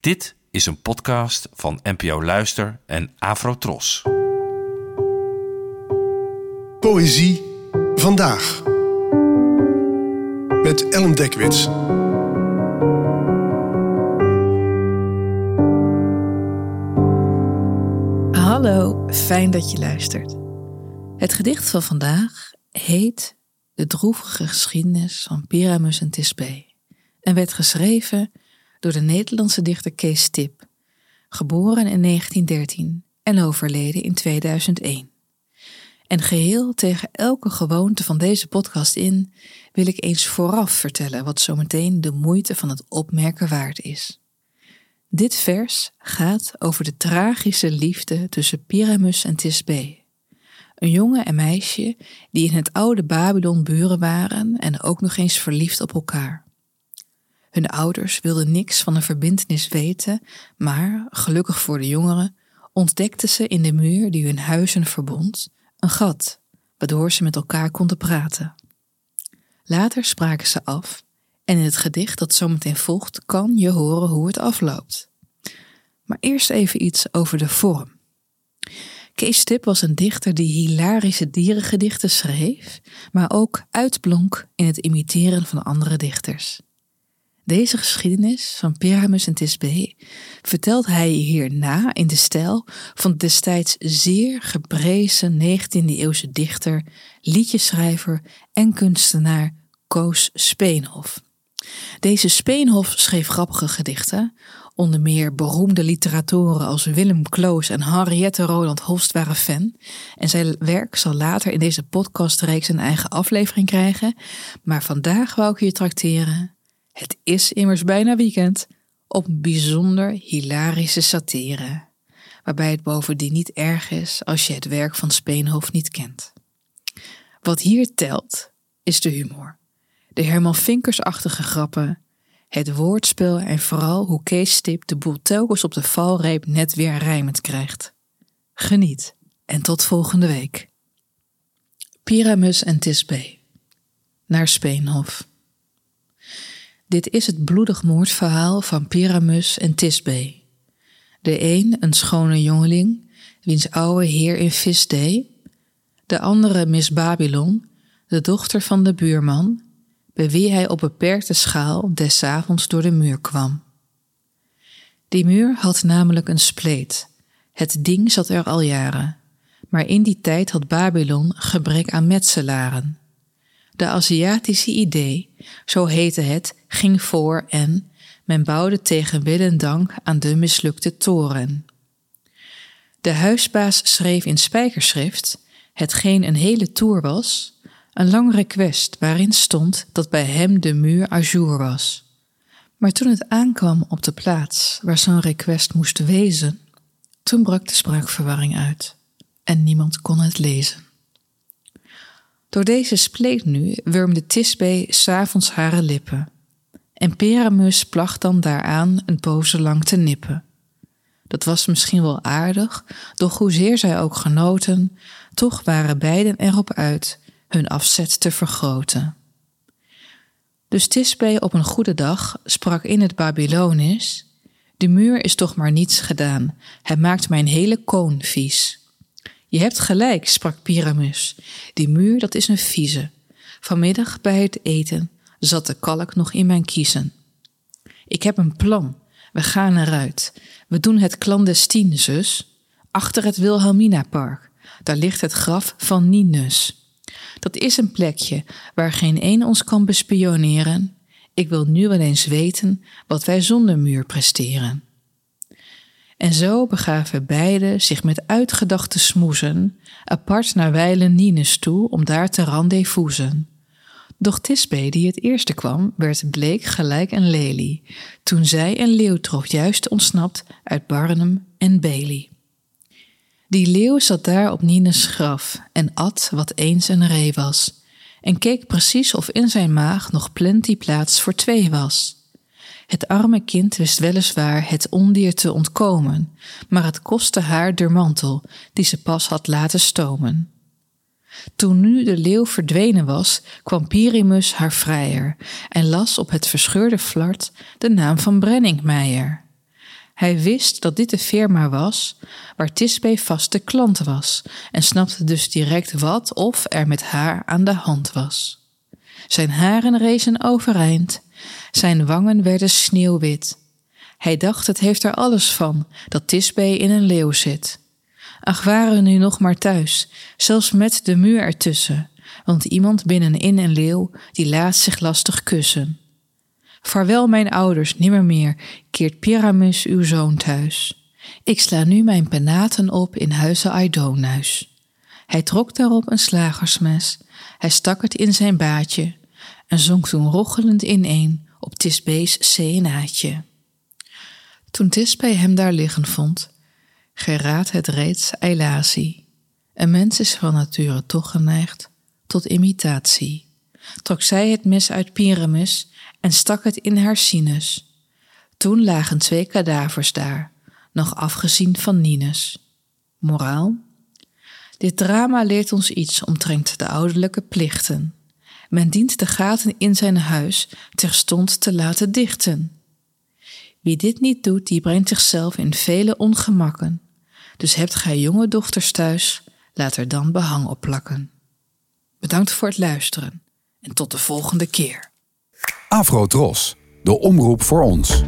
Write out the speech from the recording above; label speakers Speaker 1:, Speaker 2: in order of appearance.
Speaker 1: Dit is een podcast van NPO Luister en Afrotros.
Speaker 2: Poëzie vandaag. Met Ellen Dekwits.
Speaker 3: Hallo, fijn dat je luistert. Het gedicht van vandaag heet De droevige geschiedenis van Pyramus en Tisbe en werd geschreven door de Nederlandse dichter Kees Tip, geboren in 1913 en overleden in 2001. En geheel tegen elke gewoonte van deze podcast in wil ik eens vooraf vertellen wat zometeen de moeite van het opmerken waard is. Dit vers gaat over de tragische liefde tussen Pyramus en Tisbe, een jongen en meisje die in het oude Babylon buren waren en ook nog eens verliefd op elkaar. Hun ouders wilden niks van een verbintenis weten, maar, gelukkig voor de jongeren, ontdekten ze in de muur die hun huizen verbond een gat, waardoor ze met elkaar konden praten. Later spraken ze af, en in het gedicht dat zometeen volgt kan je horen hoe het afloopt. Maar eerst even iets over de vorm. Kees Tip was een dichter die hilarische dierengedichten schreef, maar ook uitblonk in het imiteren van andere dichters. Deze geschiedenis van Pyramus en Tisbe vertelt hij hierna in de stijl van de destijds zeer geprezen 19e-eeuwse dichter, liedjeschrijver en kunstenaar Koos Speenhof. Deze Speenhof schreef grappige gedichten, onder meer beroemde literatoren als Willem Kloos en Henriette Roland Holst waren fan. En zijn werk zal later in deze podcastreeks een eigen aflevering krijgen. Maar vandaag wou ik je trakteren het is immers bijna weekend op een bijzonder hilarische satire, waarbij het bovendien niet erg is als je het werk van Speenhoofd niet kent. Wat hier telt, is de humor, de Herman Vinkers-achtige grappen, het woordspel en vooral hoe Kees Stip de boel telkens op de valreep net weer rijmend krijgt. Geniet en tot volgende week. Pyramus en Tisbe naar Speenhof. Dit is het bloedig moordverhaal van Pyramus en Tisbe. De een een schone jongeling, wiens oude heer in vis deed. De andere Miss Babylon, de dochter van de buurman, bij wie hij op beperkte schaal des avonds door de muur kwam. Die muur had namelijk een spleet. Het ding zat er al jaren. Maar in die tijd had Babylon gebrek aan metselaren. De Aziatische idee, zo heette het, ging voor en men bouwde tegen wil en dank aan de mislukte toren. De huisbaas schreef in spijkerschrift, hetgeen een hele toer was, een lang request waarin stond dat bij hem de muur ajour was. Maar toen het aankwam op de plaats waar zo'n request moest wezen, toen brak de spraakverwarring uit en niemand kon het lezen. Door deze spleet nu wurmde Tisbe s'avonds hare lippen. En Peramus placht dan daaraan een poze lang te nippen. Dat was misschien wel aardig, doch hoezeer zij ook genoten, toch waren beiden erop uit hun afzet te vergroten. Dus Tisbe op een goede dag sprak in het Babylonisch: De muur is toch maar niets gedaan, hij maakt mijn hele koon vies. Je hebt gelijk, sprak Pyramus. Die muur, dat is een vieze. Vanmiddag bij het eten zat de kalk nog in mijn kiezen. Ik heb een plan. We gaan eruit. We doen het clandestien, zus. Achter het Wilhelmina-park. Daar ligt het graf van Ninus. Dat is een plekje waar geen een ons kan bespioneren. Ik wil nu wel eens weten wat wij zonder muur presteren. En zo begaven beiden zich met uitgedachte smoezen apart naar wijlen Nines toe om daar te rendezvousen. Doch Tisbe, die het eerste kwam, werd bleek gelijk een lelie, toen zij een leeuw trof juist ontsnapt uit Barnum en Bailey. Die leeuw zat daar op Nines graf en at wat eens een ree was, en keek precies of in zijn maag nog plenty plaats voor twee was. Het arme kind wist weliswaar het ondier te ontkomen, maar het kostte haar de mantel, die ze pas had laten stomen. Toen nu de leeuw verdwenen was, kwam Pyrimus haar vrijer en las op het verscheurde flart de naam van Brenningmeijer. Hij wist dat dit de firma was waar Tisbé vaste klant was en snapte dus direct wat of er met haar aan de hand was. Zijn haren rezen overeind, zijn wangen werden sneeuwwit. Hij dacht het heeft er alles van dat Tisbé in een leeuw zit. Ach, waren nu nog maar thuis, zelfs met de muur ertussen, want iemand binnenin een leeuw die laat zich lastig kussen. Vaarwel, mijn ouders, nimmermeer keert Pyramus uw zoon thuis. Ik sla nu mijn penaten op in huizen Aidonuis. Hij trok daarop een slagersmes, hij stak het in zijn baadje en zonk toen rochelend ineen op Tisbees CNA'tje. Toen Tisbe hem daar liggen vond, geraadt het reeds eilatie. Een mens is van nature toch geneigd tot imitatie. Trok zij het mes uit Pyramus en stak het in haar sinus. Toen lagen twee kadavers daar, nog afgezien van Ninus. Moraal? Dit drama leert ons iets omtrent de ouderlijke plichten. Men dient de gaten in zijn huis terstond te laten dichten. Wie dit niet doet, die brengt zichzelf in vele ongemakken. Dus hebt gij jonge dochters thuis, laat er dan behang op plakken. Bedankt voor het luisteren en tot de volgende keer.
Speaker 4: Afro de omroep voor ons.